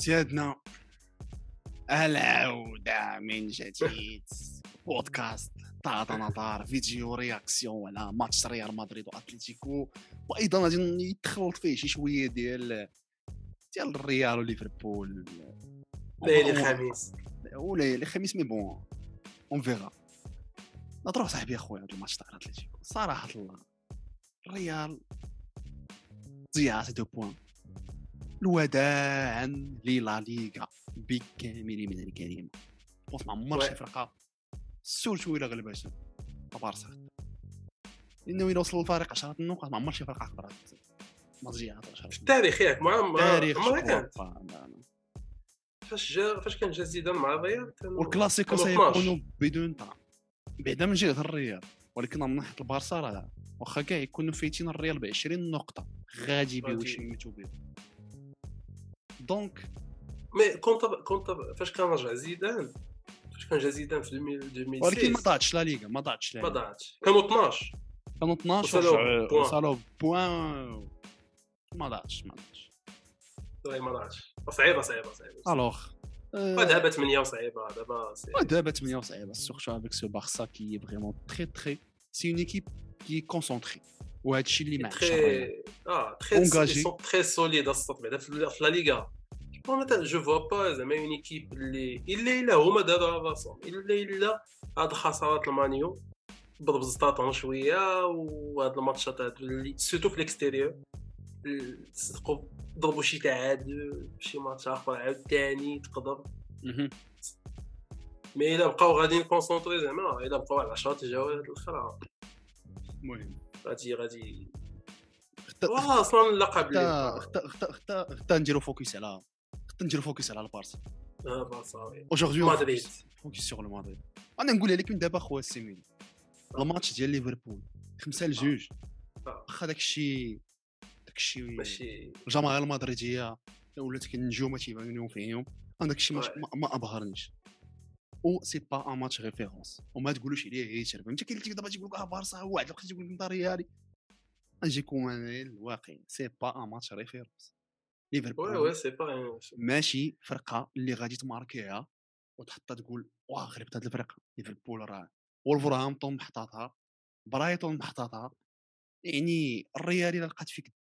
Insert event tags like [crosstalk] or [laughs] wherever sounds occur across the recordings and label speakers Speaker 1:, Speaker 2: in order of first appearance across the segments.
Speaker 1: سيادنا العودة من جديد. بودكاست طاطا نطار vidéo réaction على ماتش ريال مدريد واتليتيكو وأيضا غادي يتخلط فيه شي شوية ديال ديال الريال وليفربول.
Speaker 2: ليلي الخميس.
Speaker 1: وليلي الخميس mais bon on verra نضرب صاحبي أخويا هذا الماتش تاع اتليتيكو صراحة الله الريال ضيع سي دو بوان الوداع للا ليغا بكامل من الكلمة. بونس ما عمر شي فرقة سورتو إلى غلبات بارسا لأنه إلى وصل الفريق 10 النقط ما عمر شي فرقة قدرت ما تجيعات 10
Speaker 2: في التاريخ ياك ما عمرها كانت. فاش جا فاش كان جا زيدان مع كانوا-
Speaker 1: والكلاسيكو
Speaker 2: كانوا
Speaker 1: سيكون
Speaker 2: 12.
Speaker 1: بدون طعم بعدا من جهة الريال. ولكن من ناحية البارسا راه واخا كاع يكونوا فايتين الريال ب 20 نقطة. غادي بيو
Speaker 2: غادي.
Speaker 1: يشمتوا بيو donc
Speaker 2: mais كنت كنت فاش كان رجع زيدان فاش كان جا زيدان في 2006
Speaker 1: ولكن ما ضاعتش لا ليغا ما ضاعتش لا
Speaker 2: ما
Speaker 1: ليغا
Speaker 2: ضاعتش كانوا 12
Speaker 1: كانوا 12
Speaker 2: وصلوا
Speaker 1: ورجعوا-
Speaker 2: points.
Speaker 1: وصلوا points ما ضاعتش ما ضاعتش
Speaker 2: والله ما ضاعتش صعيبه صعيبه صعيبه
Speaker 1: الوغ
Speaker 2: دابا 8 وصعيبه دابا c'-
Speaker 1: دابا 8 وصعيبه surtout avec ce Barça qui vraiment très très c'est une équipe qui concentrée وهذا الشيء اللي ما عندش الريال.
Speaker 2: très ah très
Speaker 1: Engagé.
Speaker 2: ils sont très solides السط بعدا في في لا ليغا je مثلا je vois pas زعما une équipe اللي الا الا هما داروا راسهم الا الا هاد خسارات المانيو ضرب زطاطهم شوية وهاد الماتشات هادو اللي surtout في ال extérieur صدقوا ضربوا شي تعادل شي ماتش اخر عاوتاني تقدر
Speaker 1: مهم.
Speaker 2: mais الا بقاو غاديين concentrés زعما الا بقاو على 10 الجولات الاخرى
Speaker 1: المهم
Speaker 2: غادي غادي أصلا اللقب اللي
Speaker 1: خت- خت- خت- خت نديرو focus على نديرو focus على البارسا.
Speaker 2: آه بارسا.
Speaker 1: aujourd'hui
Speaker 2: مدريد.
Speaker 1: focus sur مدريد أنا نقولها لك من دابا خويا السيمين الماتش ديال ليفربول خمسة لجوج.
Speaker 2: آه.
Speaker 1: واخا داك الشيء داك الشيء
Speaker 2: ماشي
Speaker 1: الجماهير المدريدية ولات كاين النجوم تيبانو فيهم. أنا داك الشيء ما. ما, ما أبهرنيش. أو c'est pas un match référence وما تقولوش عليه hater فهمتي؟ كاين اللي تيبدا تيقول لك آه بارسا هو واحد الوقت تيقول لك انت ريالي. نجيكم أنا الواقع c'est pas un match
Speaker 2: référence
Speaker 1: ليفربول.
Speaker 2: oui c'est pas
Speaker 1: ماشي فرقة اللي غادي تماركيها وتحطها تقول واه غلبت هاد الفرقة. ليفربول راه وولفرهامبتون محطاتها برايتون محطاتها. يعني الريال إلا لقات فيك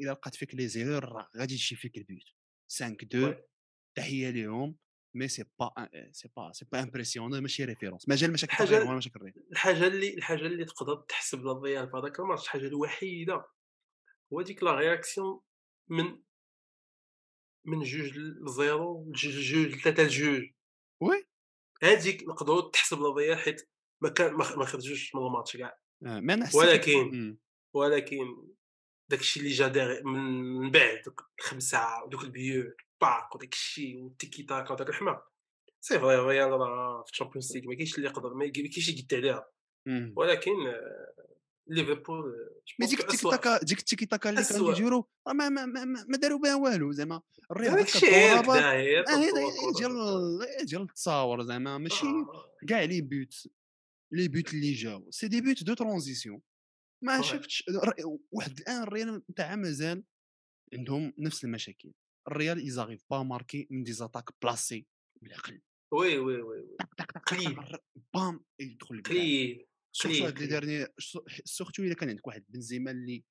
Speaker 1: إلا لقات فيك les erreurs راه غادي تجي فيك ال buts. 5 2
Speaker 2: oui.
Speaker 1: تحية ليهم mais c'est pas c'est pas c'est pas impression ماشي référence مازال مشاكل الريال ولا مشاكل الريال
Speaker 2: الحاجة اللي الحاجة اللي تقدر تحسب للريال في هذاك الماتش الحاجة الوحيده هو ديك la réaction من من جوج ل zéro لجوج جوج لثلاثه لجوج.
Speaker 1: oui.
Speaker 2: هذيك نقدروا تحسب للريال حيت ما كان ما خرجوش من الماتش كاع.
Speaker 1: آه،
Speaker 2: ولكن-. ولكن داك الشيء اللي جا من بعد دوك الخمسه ودوك ال buts باق وداك الشيء والتيكي تاكا وداك الحماق c'est vrai الريال راه في الشامبيونز ليغ ما كاينش اللي يقدر ما كاينش اللي يقد عليها. ولكن ليفربول mais
Speaker 1: ديك التيكي تاكا ديك التيكي تاكا اللي كانوا. يديروا ما ما ما, ما, داروا بها والو زعما هي هي ديال ديال التصاور زعما ماشي كاع les buts les buts اللي جاو c'est des buts de transition ما. شفتش واحد الان الريال نتاعها مازال عندهم نفس المشاكل. الريال ils arrivent pas à marquer من
Speaker 2: des attaques placées بالعقل
Speaker 1: oui oui oui
Speaker 2: قليل.
Speaker 1: بام يدخل
Speaker 2: قليل surtout
Speaker 1: هاد لي. ديرني surtout إلا كان عندك واحد بنزيما اللي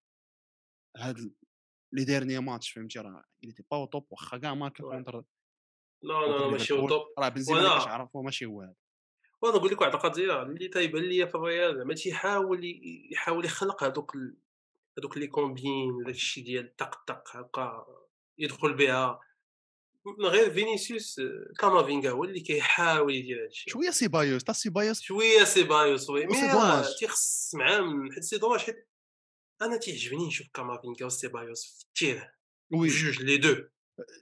Speaker 1: هاد les derniers matchs فهمتي راه il était pas top واخا كاع ماركا. contre
Speaker 2: لا لا ماشي هو. top
Speaker 1: راه بنزيما اللي كتعرف هو ماشي هو هذا
Speaker 2: وأنا نقول لك واحد القضية اللي تايبان ليا في الريال زعما تيحاول يحاول يخلق هذوك. هذوك لي combines داك الشيء ديال طق طق هكا يدخل بها من غير فينيسيوس آه، كامافينغا هو اللي كيحاول يدير هذا الشيء.
Speaker 1: شوية سيبايوس تا سيبايوس؟
Speaker 2: شوية سيبايوس oui
Speaker 1: mais.
Speaker 2: راه تيخص معاه حيت c'est dommage حيت أنا تيعجبني نشوف كامافينغا وسيبايوس في
Speaker 1: ال
Speaker 2: terrain oui. بجوج
Speaker 1: les
Speaker 2: deux.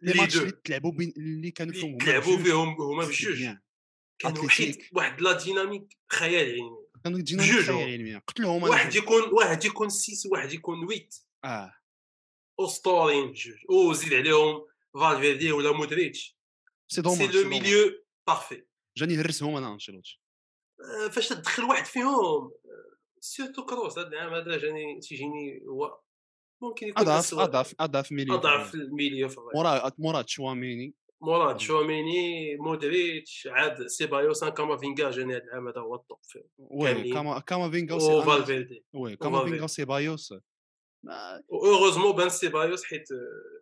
Speaker 1: les
Speaker 2: deux.
Speaker 1: اللي تلعبوا بين اللي كانوا فيهم
Speaker 2: تلعبوا فيهم هما بجوج. كانوا
Speaker 1: أتليتيك.
Speaker 2: واحد la dynamique خيال علمي.
Speaker 1: كانوا
Speaker 2: بجوج
Speaker 1: خيال. علمي. قتلهم.
Speaker 2: واحد يكون واحد يكون 6 واحد يكون 8
Speaker 1: آه.
Speaker 2: أسطوريين بجوج وزيد عليهم. فالفيردي ولا مودريتش c'est
Speaker 1: c'est le.
Speaker 2: milieu parfait
Speaker 1: جاني يهرسهم أنا انشيلوتي
Speaker 2: فاش تدخل واحد فيهم surtout كروس هذا العام هذا جاني تيجيني هو ممكن يكون
Speaker 1: اضعف اضعف اضعف milieu
Speaker 2: اضعف ال milieu في الريال
Speaker 1: مورا مورا تشواميني
Speaker 2: مورا تشواميني مودريتش عاد سيبايوس كامافينغا جاني هذا العام هذا هو ال
Speaker 1: top
Speaker 2: oui.
Speaker 1: كاما كامافينغا
Speaker 2: وفالفيردي
Speaker 1: oui كامافينغا. وسيبايوس و
Speaker 2: heureusement بان سيبايوس حيت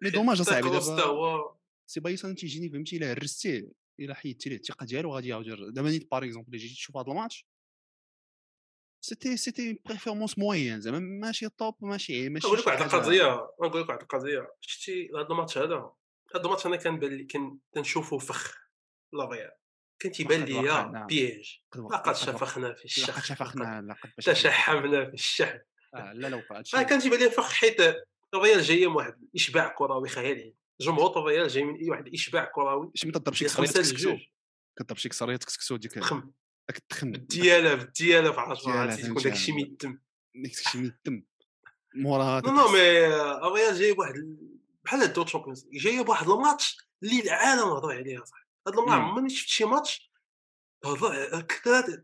Speaker 1: mais
Speaker 2: dommage
Speaker 1: اصاحبي دابا سيبايوس أنا تيجيني فهمتي الا هرستيه الا حيدتي ليه الثقه ديالو غادي يعاود دابا نيت باغ اكزومبل جيتي تشوف هذا الماتش سيتي سيتي بريفيرمونس موين زعما ماشي توب ماشي ماشي
Speaker 2: نقول لك واحد القضية نقول لك واحد القضية شتي هذا الماتش هذا هذا الماتش أنا كان لي كان تنشوفو فخ لافيال كان تيبان
Speaker 1: نعم.
Speaker 2: بيج
Speaker 1: لقد
Speaker 2: شفخنا في الشح
Speaker 1: لقد شفخنا لقد
Speaker 2: تشحمنا في الشحم
Speaker 1: آه لا لا وقع هادشي
Speaker 2: آه كان تيبان لي فخ حيت الريال جاية من واحد الاشباع كروي خيالي جمهور الريال جاي من واحد الاشباع كروي
Speaker 1: شي ما تضرب شي تكسكسو؟
Speaker 2: لجوج.
Speaker 1: كضرب شي كسريه تكسكسو ديك
Speaker 2: تخم.
Speaker 1: داك التخن
Speaker 2: بالدياله [laughs] بالدياله في عشرة
Speaker 1: ديالة،
Speaker 2: عرفتي تكون الشيء. ميتم.
Speaker 1: ديك الشيء من الدم مورا
Speaker 2: نو نو مي الريال جاي بواحد ال- بحال هاد تشامبيونز جاية بواحد الماتش اللي العالم هضر عليه صاحبي هاد الماتش
Speaker 1: مم.
Speaker 2: عمرني شفت شي ماتش هضر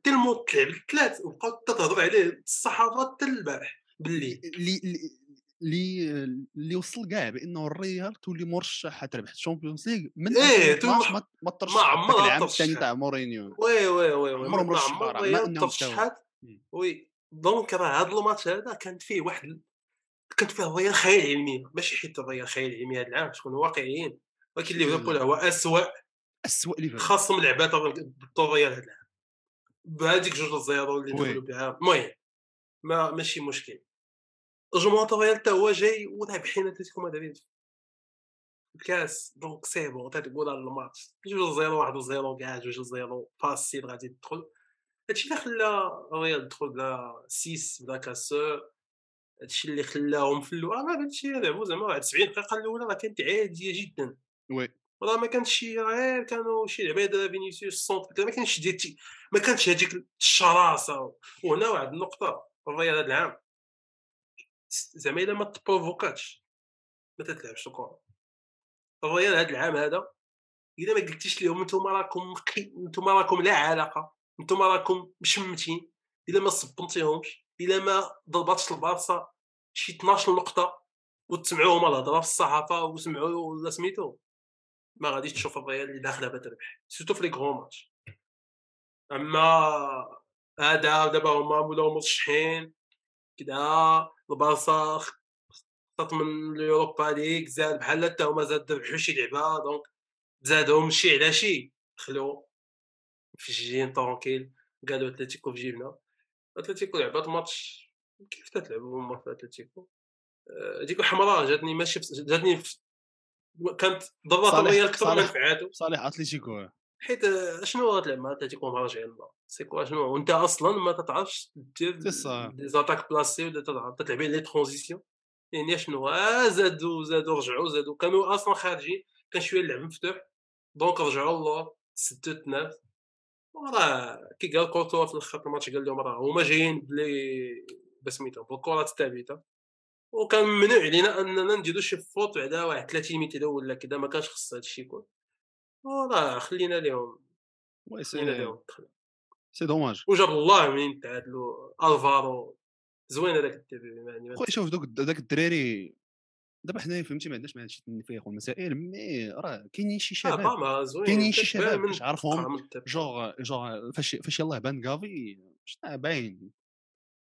Speaker 2: تلمو تلعب الثلاث وبقاو تهضر عليه الصحافة حتى البارح. بالليل
Speaker 1: اللي اللي- اللي وصل كاع بأنه الريال تولي مرشح تربح ال Champions League من
Speaker 2: إيه،
Speaker 1: 2012
Speaker 2: تولي-
Speaker 1: ما ما ترشح
Speaker 2: ما
Speaker 1: داك
Speaker 2: عمرها
Speaker 1: العام. الثاني تاع مورينيو.
Speaker 2: oui oui oui oui
Speaker 1: عمرهم
Speaker 2: ما الريال. ترشحات. oui donc راه هذا الماتش هذا كانت فيه واحد كانت فيه الريال خيال علمي ماشي حيت الريال خيال علمي هذا العام تكون واقعيين. ولكن ليفربول هو اسوء
Speaker 1: اسوء ليفربول.
Speaker 2: خاصهم لعبات بالدور ريال هذا العام. بهذيك جوج ال zéro
Speaker 1: اللي.
Speaker 2: دخلوا بها. المهم ما ماشي مشكل. الجمهور الريال حتى هو جاي ورابحين اتلتيكو مدريد الكاس donc c'est bon تتقول على الماتش جوج zéro واحد zéro كاع جوج zéro facile غادي تدخل هادشي اللي خلى الريال تدخل بلا سيس بلا كاسور هادشي اللي خلاهم في الأول راه هادشي لعبوا زعما واحد 70 دقيقه الاولى راه كانت عاديه جدا
Speaker 1: oui
Speaker 2: راه ما كانش شي غير كانوا شي لعبه دابا فينيسيوس ال centre ما كانش ديال التي- ما كانش هذيك الشراسه وهنا واحد النقطه الريال هذا العام زعما إلا ما تبروفوكاتش ما تتلعبش الكرة. الريال هذا العام هذا إلا ما قلتيش لهم نتوما راكم نتوما راكم لا علاقة نتوما راكم مشمتين إلا ما صبنتيهمش إلا ما ضرباتش البارسا شي 12 نقطة وتسمعوهم الهضرة في الصحافة وسمعوا ولا سميتو. ما غاديش تشوف الريال اللي داخلة بتربح surtout في les grands matchs. أما هذا دابا هما ولاو مرشحين كدا البارسا خطط من ال Europa League زاد بحال حتى هما زاد ربحوا شي لعبة donc زادهم شي على شي دخلوا في جيجين tranquille قالوا أتلتيكو في جيبنا. أتلتيكو لعبات ماتش كيف تتلعبوا هما في أتلتيكو؟ آه، ديك حمراء جاتني ماشي في- جاتني في كانت ضربات الريال أكثر من
Speaker 1: صالح.
Speaker 2: نفعاتو
Speaker 1: صالح اتليتيكو
Speaker 2: حيت شنو غتلعب مع اتلتيكو مراجع الله سيكو شنو؟ وانت أصلا ما تتعرفش دير
Speaker 1: سي.
Speaker 2: دي زاتاك بلاسي ولا تتعرف تلعب لي ترانزيسيون يعني شنو؟ آه زادوا زادوا رجعوا زادوا كانوا أصلا خارجين كان شوية اللعب مفتوح. دونك رجعوا الله سدوا التناف وراه كي قال كورتوا في الآخر الماتش قال لهم راه هما جايين بلي بسميتهم بالكرات الثابته وكان ممنوع علينا أننا نديرو شي faute على واحد 30 متر ولا كذا ما كانش خص هذا الشيء يكون. وراه خلينا لهم خلينا لهم
Speaker 1: c'est dommage.
Speaker 2: وجاب الله منين تعادلوا ألفارو زوين هذاك الديبي يعني
Speaker 1: خويا شوف دوك داك الدراري دابا حنايا فهمتي ما عندناش مع هادشي التنفيخ والمسائل mais راه كاينين شي شباب كاينين شي شباب باش عارفهم. جوغ جوغ فاش فاش يلاه بان كافي شنا باين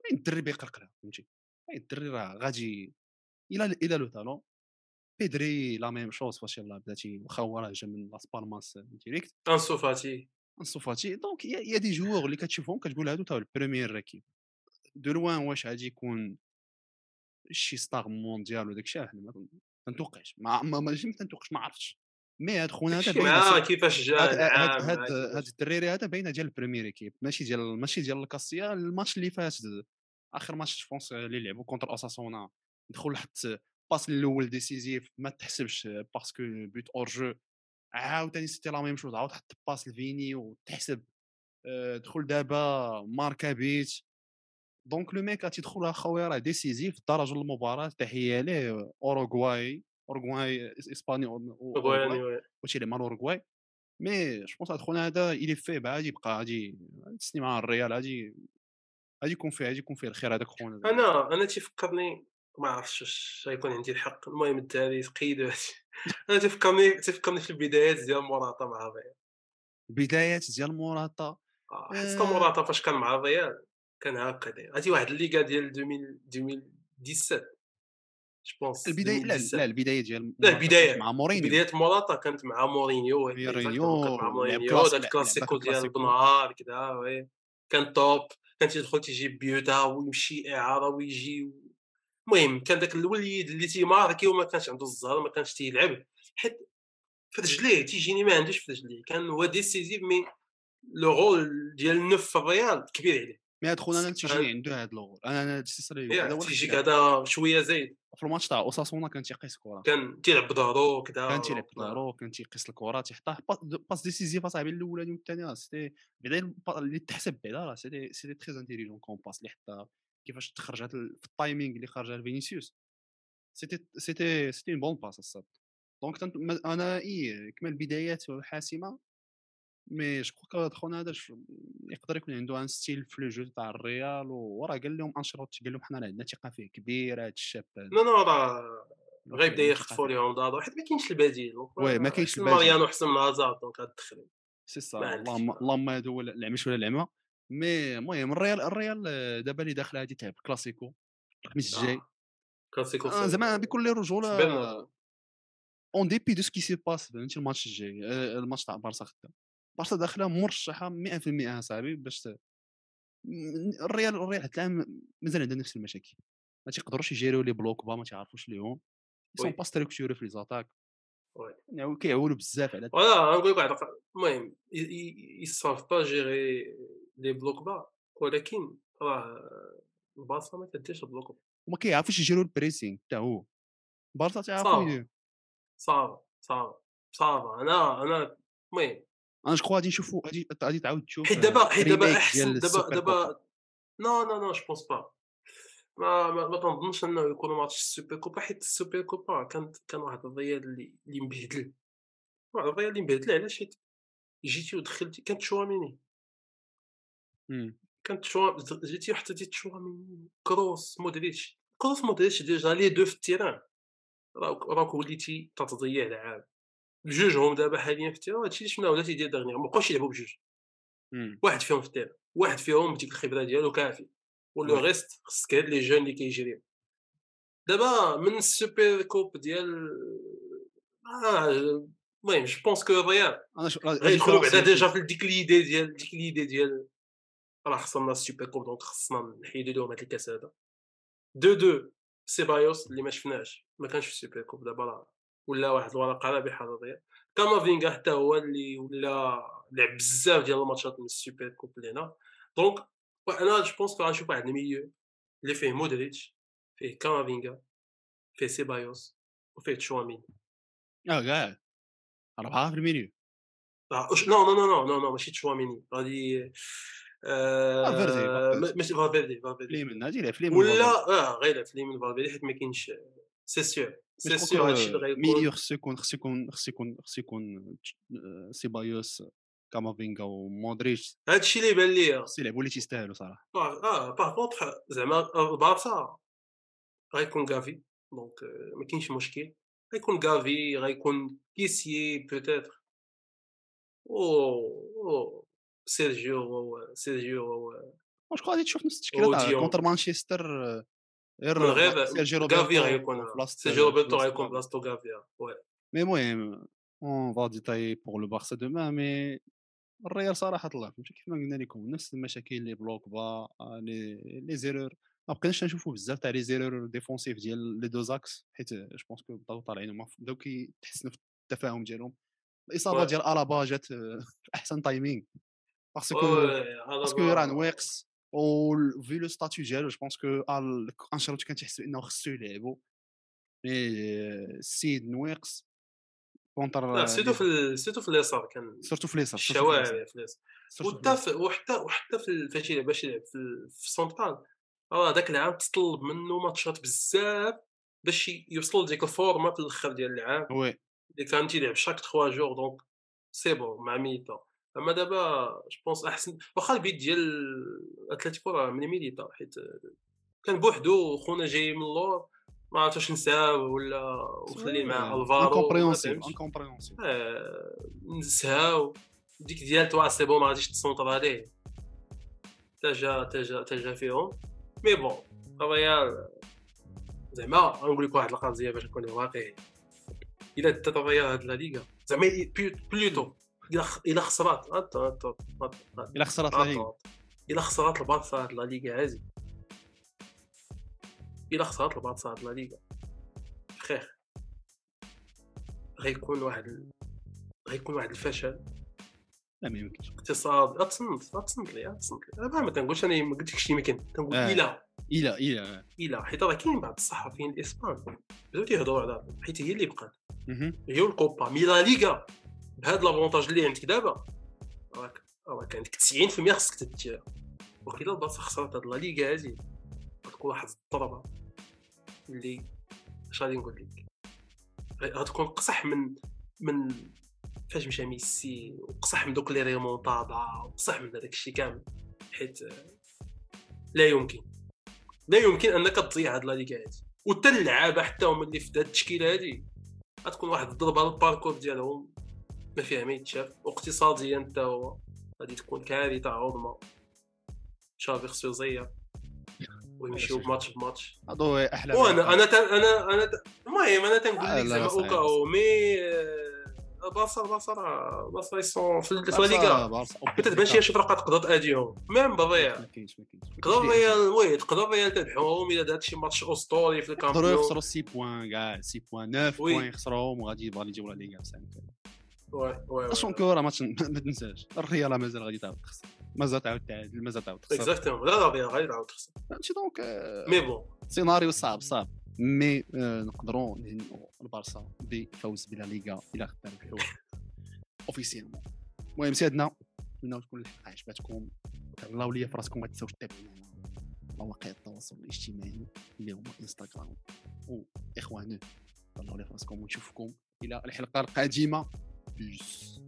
Speaker 1: باين الدري بيقرقر فهمتي؟ باين الدري راه غادي il a il a le talent بيدري la même chose فاش يلاه بلاتي واخا هو راه جا من لاس بالماس directe.
Speaker 2: انسو فاتي
Speaker 1: انسو فاتي donc y a des joueurs اللي كتشوفهم كتقول هادو تا ال première équipe de loin واش غادي يكون شي star mondiale وداك الشيء حنا ما تن- تنتوقعش ما ما ماشي ما تنتوقعش ما عرفتش. mais هاد خونا هذا [laughs] باين
Speaker 2: مع كيفاش جا
Speaker 1: هاد هاد هاد الدراري هذا باينة ديال البريمير ايكيب ماشي ديال ماشي ديال الكاسيا الماتش اللي فات آخر ماتش فونس اللي لعبوا كونتر أساسونا دخل حتى باس الأول ديسيزيف ما تحسبش باسكو بوت اور جو عاوتاني سيتي لا ميم شوز عاود حط باس لفيني وتحسب آه، دخل دابا ماركا بيت دونك لو ميك تيدخل اخويا راه ديسيزيف درج المباراه تحيه ليه اوروغواي اوروغواي اسباني. وشي اللي مع الاوروغواي mais je pense خونا هذا الي فيه غادي يبقى غادي تسني مع الريال غادي غادي يكون فيه غادي يكون فيه الخير هذاك خونا.
Speaker 2: أنا أنا تيفكرني ما عرفتش واش غيكون عندي الحق. المهم الدراري تقيدوا [laughs] أنا تفكرني تفكرني في البدايات ديال موراتا مع الريال
Speaker 1: البدايات ديال موراتا
Speaker 2: آه، حيت
Speaker 1: آه،
Speaker 2: موراتا فاش كان مع الريال كان هكا داير عرفتي واحد الليغا ديال 2000 2017 je pense
Speaker 1: البداية لا
Speaker 2: 2017
Speaker 1: لا البداية ديال
Speaker 2: لا البداية.
Speaker 1: مع مورينيو.
Speaker 2: بداية موراتا كانت مع مورينيو
Speaker 1: مورينيو
Speaker 2: مع مورينيو داك الكلاسيكو ديال بنهار كدا oui. كان top كان تيدخل تيجيب بيوتا ويمشي إعارة ويجي المهم كان داك الوليد اللي تيماركي وما كانش عنده الزهر ما كانش تيلعب حيت في رجليه تيجيني ما عندوش في رجليه كان هو décisif mais le rôle ديال ال neuf في الريال كبير عليه.
Speaker 1: مي هاد خونا أنا تيجيني عنده هاد لوغول أنا
Speaker 2: أنا
Speaker 1: هو
Speaker 2: تيجيك. هذا شوية زايد.
Speaker 1: في الماتش تاع أوساسونا كان تيقيس كره
Speaker 2: كان تيلعب بظهرو كدا
Speaker 1: كان تيلعب بدارو كان تيقيس الكرة تيحطها. باس- ديسيزيف أصاحبي الأولاني والثاني سيتي بعدا اللي تحسب بعدا راه سيتي سيتي تري انتيليجون كون باس اللي حطها. كيفاش تخرجات في التايمينغ اللي خرجها لفينيسيوس سيتي سيتي سيتي بون باس الصاد دونك أنا إي كما البدايات حاسمة mais je que هاد خونا هذا يقدر يكون عنده un style في le jeu تاع الريال وراه قال لهم انشيلوتي قال لهم حنا عندنا ثقة فيه كبير هذا الشاب.
Speaker 2: لا لا راه غيبدا يخطفوا. لهم دارو حيت ما كاينش البديل.
Speaker 1: oui، ما كاينش البديل.
Speaker 2: ماريانو احسن من هازارد donc غتدخل
Speaker 1: سي سا اللهم. اللهم هذا هو العمش ولا العمى. mais المهم الريال الريال آه، دابا اللي داخل هادي تلعب كلاسيكو الخميس الجاي
Speaker 2: كلاسيكو
Speaker 1: آه، زعما بكل رجولة.
Speaker 2: en
Speaker 1: dépit de ce qui se passe فهمتي؟ الماتش الجاي آه، الماتش تاع بارسا خدام. بارسا داخلة مرشحة 100% صاحبي باش الريال الريال حتى العام مازال عندها نفس المشاكل. ما تيقدروش يجيريو les blocs bas ما تعرفوش ليهم.
Speaker 2: sont.
Speaker 1: pas structurés في les
Speaker 2: attaques.
Speaker 1: يعني كيعولوا بزاف على
Speaker 2: voilà نقول لك واحد المهم ils savent pas gérer les blocs bas ولكن راه البارسا ما كديرش bloc bas
Speaker 1: وما كيعرفوش يجيروا ال pressing حتى هو بارسا تعرفوا
Speaker 2: صافي.
Speaker 1: يدير
Speaker 2: ça va ça va ça va أنا أنا المهم
Speaker 1: أنا جو غادي نشوفوا غادي غادي تعاود تشوف
Speaker 2: حيت دابا حيت دابا
Speaker 1: أحسن
Speaker 2: دابا دابا. non non non je pense pas ما ما, ما تنظنش إنه يكون ماتش السوبر كوبا حيت السوبر كوبا كانت كان واحد الريال اللي اللي مبهدل واحد الريال اللي مبهدل علاش حيت جيتي ودخلتي كانت شواميني. كانت شوا جيتي وحطيتي تشواميني كروس مودريتش. كروس مودريتش déjà les deux في ال terrain راك راك وليتي تتضيع العاب بجوج هم دابا حاليا في ال terrain. هادشي اللي شفنا ولا تيدير dernière. مابقاوش يلعبوا بجوج. واحد فيهم في ال terrain. واحد فيهم بديك الخبرة ديالو كافي. ولو
Speaker 1: oui.
Speaker 2: reste خصك هاد les jeunes اللي كيجريو. دابا من ال Super Coupe ديال آه، المهم je pense que الريال غيدخلوا بعدا. déjà في ديك l'idée ديال ديك l'idée ديال راه خصنا ال Super Coupe donc خصنا نحيدو لهم هاد الكاس هذا de de سيبايوس اللي ما شفناش ما كانش في ال Super Coupe دابا راه ولا واحد الورقه رابحه للريال كامافينغا حتى هو اللي ولا لعب بزاف ديال الماتشات من ال Super Coupe لهنا donc أنا je pense غنشوف واحد ال milieu اللي فيه مودريتش فيه كامافينغا فيه سيبايوس وفيه تشوامين
Speaker 1: آه كاع اربعه في ال
Speaker 2: milieu أش- non non non non non ماشي تشواميني غادي. ماشي فالفيردي فالفيردي
Speaker 1: فليمن غادي يلعب فليمن
Speaker 2: ولا آه غير في من فالفيردي حيت ما كاينش c'est sûr. c'est sûr هادشي اللي
Speaker 1: milieu
Speaker 2: غيكون.
Speaker 1: خصو يكون خصو يكون خصو يكون خصو يكون آه، سيبايوس كامافينغا ومودريتش
Speaker 2: هادشي اللي بان ليا.
Speaker 1: خصو يلعبوا اللي تيستاهلوا
Speaker 2: صراحة. آه par contre زعما البارسا غيكون غافي. donc آه، ما كاينش مشكل. غيكون غافي غيكون كيسيي peut-être أو أو سيرجيو هو- سيرجيو هو-
Speaker 1: واش غادي تشوف نفس التشكيله. contre مانشستر غير سيرجيو روبرتو
Speaker 2: غيكون
Speaker 1: في بلاصة-
Speaker 2: سيرجيو روبرتو غيكون. بلاصتو غافي وي
Speaker 1: مي المهم on va détailler pour le Barça demain mais الريال صراحة الله فهمتي كيف ما قلنا لكم نفس المشاكل les blocs bas لي لي زيرور ما بقيناش نشوفوا بزاف تاع لي زيرور ديفونسيف ديال لي دو زاكس حيت جو بونس كو بداو طالعين هما بداو كيتحسنوا في التفاهم ديالهم الاصابه. ديال الابا جات في احسن تايمينغ باسكو باسكو راه نواقص و في لو ستاتيو ديالو جو بونس كو انشيلوتي كان تيحسب انه خصو يلعبو مي السيد نواقص كونتر
Speaker 2: سيتو في سيتو في اليسار كان
Speaker 1: سيرتو في اليسار
Speaker 2: الشوارع في اليسار وحتى وحتى وحتى في فاش يلعب باش يلعب في في السونترال راه داك العام تطلب منه ماتشات بزاف باش يوصل لديك الفورما في الآخر ديال العام
Speaker 1: oui
Speaker 2: اللي كان تيلعب chaque 3 jours donc c'est bon مع ميليتا أما دابا je pense أحسن واخا البيت ديال اتلتيكو راه من ميليتا حيت كان بوحدو خونا جاي من اللور ما عرفتش واش نساو ولا وخلي مع ألفارو incompréhensif.
Speaker 1: انكومبريونسيف
Speaker 2: آه، نسهاو ديك ديال توا سي بون ما غاديش تسونطر عليه. تجا تجا تجا فيهم. مي بون الريال زعما غنقول لك واحد القضية باش نكون واقعي. إلا دات الريال هاد لا ليغا زعما بلوتو الا خسرات.
Speaker 1: الا خسرت لا ليغا
Speaker 2: أت- الا خسرات البارسا هاد لا ليغا هادي الا خسرات البارسا هاد لا ليغا خير غيكون واحد غيكون واحد الفشل.
Speaker 1: لا ما يمكنش.
Speaker 2: اقتصاد. اتصنت اتصنت لي اتصنت لي. أنا ما تنقولش أنا ما قلتلكش شي يمكن تنقول
Speaker 1: آه.
Speaker 2: إلى.
Speaker 1: إلى إلى.
Speaker 2: إلى. حيت راه كاين بعض الصحفيين الاسبان بداو تيهضروا على حيت هي اللي بقات. هي الكوبا mais لا ليغا. بهذا l'avantage اللي عندك دابا. راك راك عندك 90% خصك تديها وكيلا البارسا خسرت هاد لا ليغا هادي. غتكون واحد الضربة. اللي اش غادي نقول لك؟ غتكون قصح من من فاش مشى ميسي وقصح من دوك لي ريمونتادا وقصح من هذاك الشيء كامل. حيت لا يمكن. لا يمكن أنك تضيع هاد لا ليغا هادي. وحتى اللعابه حتى هما اللي في هاد التشكيلة هادي. غتكون واحد الضربة للباركور ديالهم. ما فيها ما يتشاف. واقتصاديا حتى هو غادي تكون كارثة عظمى. شافي خصو يزير ويمشيو بماتش بماتش.
Speaker 1: هادو احلام
Speaker 2: وأنا أنا تن أنا أنا المهم أنا تنقول
Speaker 1: آه،
Speaker 2: لك زعما أوكاو مي البارسا راه البارسا يسون في في لا ليغا ما تتبانش شي فرقة تقدر تأديهم. ميم
Speaker 1: كاينش
Speaker 2: تقدر الريال وي تقدر الريال تربحهم الا دارت شي ماتش أسطوري في
Speaker 1: يقدروا
Speaker 2: الكامبيون
Speaker 1: يخسروا 6 بوان كاع 6 بوان 9
Speaker 2: وي.
Speaker 1: بوان يخسروهم وغادي يبغى يجيو لا ليغا اشون كورة ما تن- [laughs] ما تنساش. الريال مازال غادي تعاود تخسر. مازال تعاود تعادل مازال تعاود تخسر.
Speaker 2: exactement لا لا غادي تعاود تخسر.
Speaker 1: هادشي donc آه،
Speaker 2: mais bon
Speaker 1: سيناريو صعب صعب. mais آه، نقدروا نهنئوا البارسا بفوز بلا ليغا إلى غدا ربحوا officiellement المهم سيادنا نتمنى تكون الحلقة عجبتكم تهلاو ليا في راسكم ما تنساوش تتابعونا على مواقع التواصل الاجتماعي اللي هما انستغرام واخوانه تهلاو ليا في راسكم ونشوفكم إلى الحلقة القادمة. Peace.